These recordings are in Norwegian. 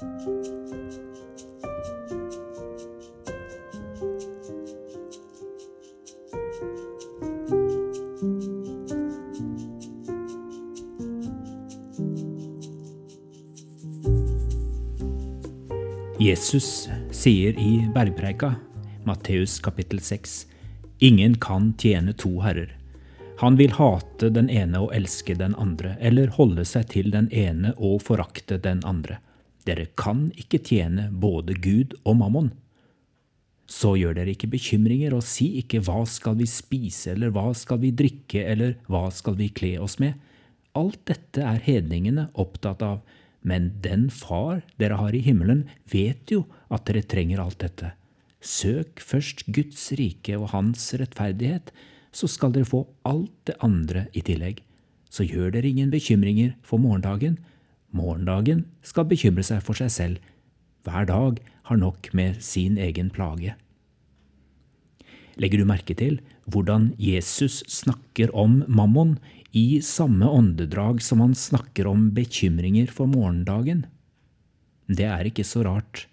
Jesus sier i bergpreika, Matteus kapittel 6, ingen kan tjene to herrer. Han vil hate den ene og elske den andre, eller holde seg til den ene og forakte den andre. Dere kan ikke tjene både Gud og mammon. Så gjør dere ikke bekymringer, og si ikke hva skal vi spise, eller hva skal vi drikke, eller hva skal vi kle oss med. Alt dette er hedningene opptatt av, men den Far dere har i himmelen, vet jo at dere trenger alt dette. Søk først Guds rike og Hans rettferdighet, så skal dere få alt det andre i tillegg. Så gjør dere ingen bekymringer for morgendagen. Morgendagen skal bekymre seg for seg selv. Hver dag har nok med sin egen plage. Legger du merke til hvordan Jesus snakker om mammon i samme åndedrag som han snakker om bekymringer for morgendagen? Det er ikke så rart,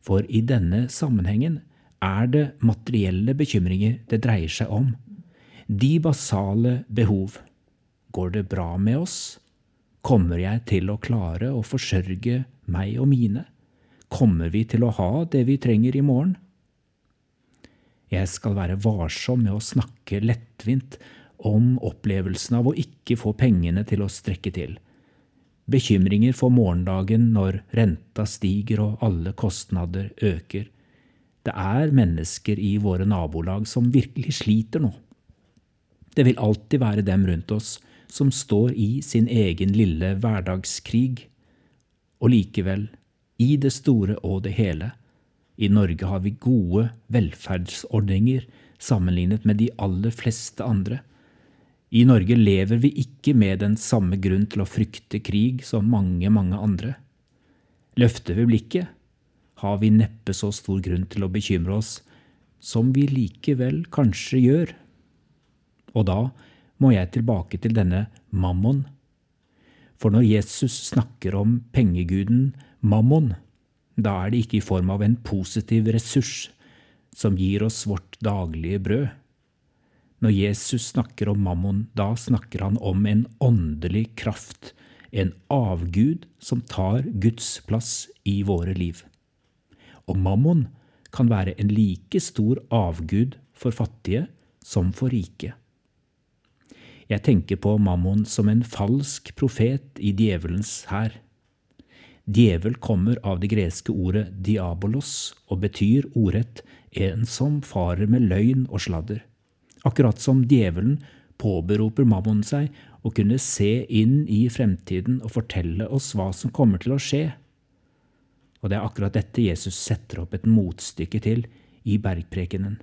for i denne sammenhengen er det materielle bekymringer det dreier seg om. De basale behov. Går det bra med oss? Kommer jeg til å klare å forsørge meg og mine? Kommer vi til å ha det vi trenger i morgen? Jeg skal være varsom med å snakke lettvint om opplevelsen av å ikke få pengene til å strekke til. Bekymringer for morgendagen når renta stiger og alle kostnader øker. Det er mennesker i våre nabolag som virkelig sliter nå. Det vil alltid være dem rundt oss som står i sin egen lille hverdagskrig. Og likevel, i det store og det hele, i Norge har vi gode velferdsordninger sammenlignet med de aller fleste andre. I Norge lever vi ikke med den samme grunn til å frykte krig som mange, mange andre. Løfter vi blikket, har vi neppe så stor grunn til å bekymre oss som vi likevel kanskje gjør. Og da må jeg tilbake til denne mammon. For når Jesus snakker om pengeguden mammon, da er det ikke i form av en positiv ressurs som gir oss vårt daglige brød. Når Jesus snakker om mammon, da snakker han om en åndelig kraft, en avgud som tar Guds plass i våre liv. Og mammon kan være en like stor avgud for fattige som for rike. Jeg tenker på Mammon som en falsk profet i djevelens hær. Djevel kommer av det greske ordet diabolos og betyr ordrett en som farer med løgn og sladder. Akkurat som djevelen påberoper Mammon seg å kunne se inn i fremtiden og fortelle oss hva som kommer til å skje. Og det er akkurat dette Jesus setter opp et motstykke til i bergprekenen.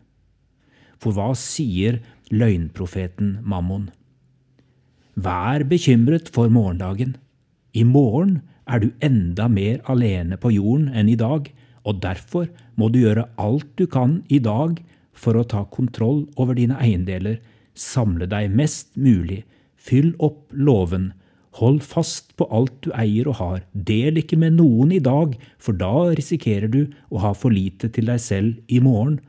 For hva sier løgnprofeten Mammon? Vær bekymret for morgendagen. I morgen er du enda mer alene på jorden enn i dag, og derfor må du gjøre alt du kan i dag for å ta kontroll over dine eiendeler, samle deg mest mulig, fyll opp låven, hold fast på alt du eier og har, del ikke med noen i dag, for da risikerer du å ha for lite til deg selv i morgen.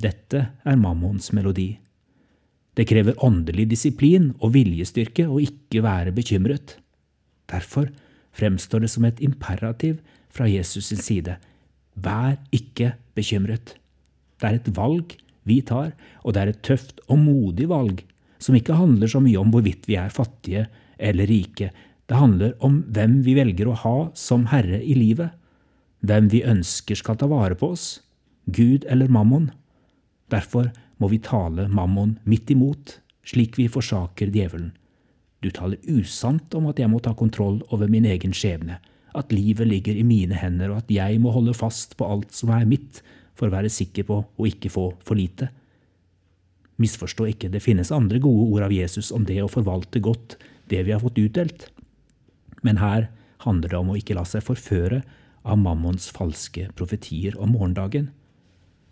Dette er Mammons melodi. Det krever åndelig disiplin og viljestyrke å ikke være bekymret. Derfor fremstår det som et imperativ fra Jesus sin side. Vær ikke bekymret. Det er et valg vi tar, og det er et tøft og modig valg, som ikke handler så mye om hvorvidt vi er fattige eller rike. Det handler om hvem vi velger å ha som herre i livet. Hvem vi ønsker skal ta vare på oss. Gud eller mammon. Derfor må vi tale mammon midt imot, slik vi forsaker djevelen. Du taler usant om at jeg må ta kontroll over min egen skjebne, at livet ligger i mine hender, og at jeg må holde fast på alt som er mitt, for å være sikker på å ikke få for lite. Misforstå ikke, det finnes andre gode ord av Jesus om det å forvalte godt det vi har fått utdelt. Men her handler det om å ikke la seg forføre av mammons falske profetier om morgendagen.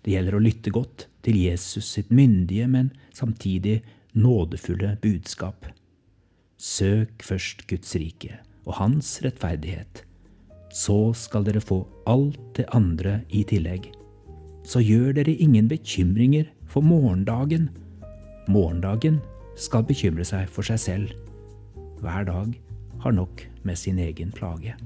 Det gjelder å lytte godt til Jesus sitt myndige, men samtidig nådefulle budskap. Søk først Guds rike og Hans rettferdighet. så skal dere få alt det andre i tillegg. Så gjør dere ingen bekymringer for morgendagen. Morgendagen skal bekymre seg for seg selv. Hver dag har nok med sin egen plage.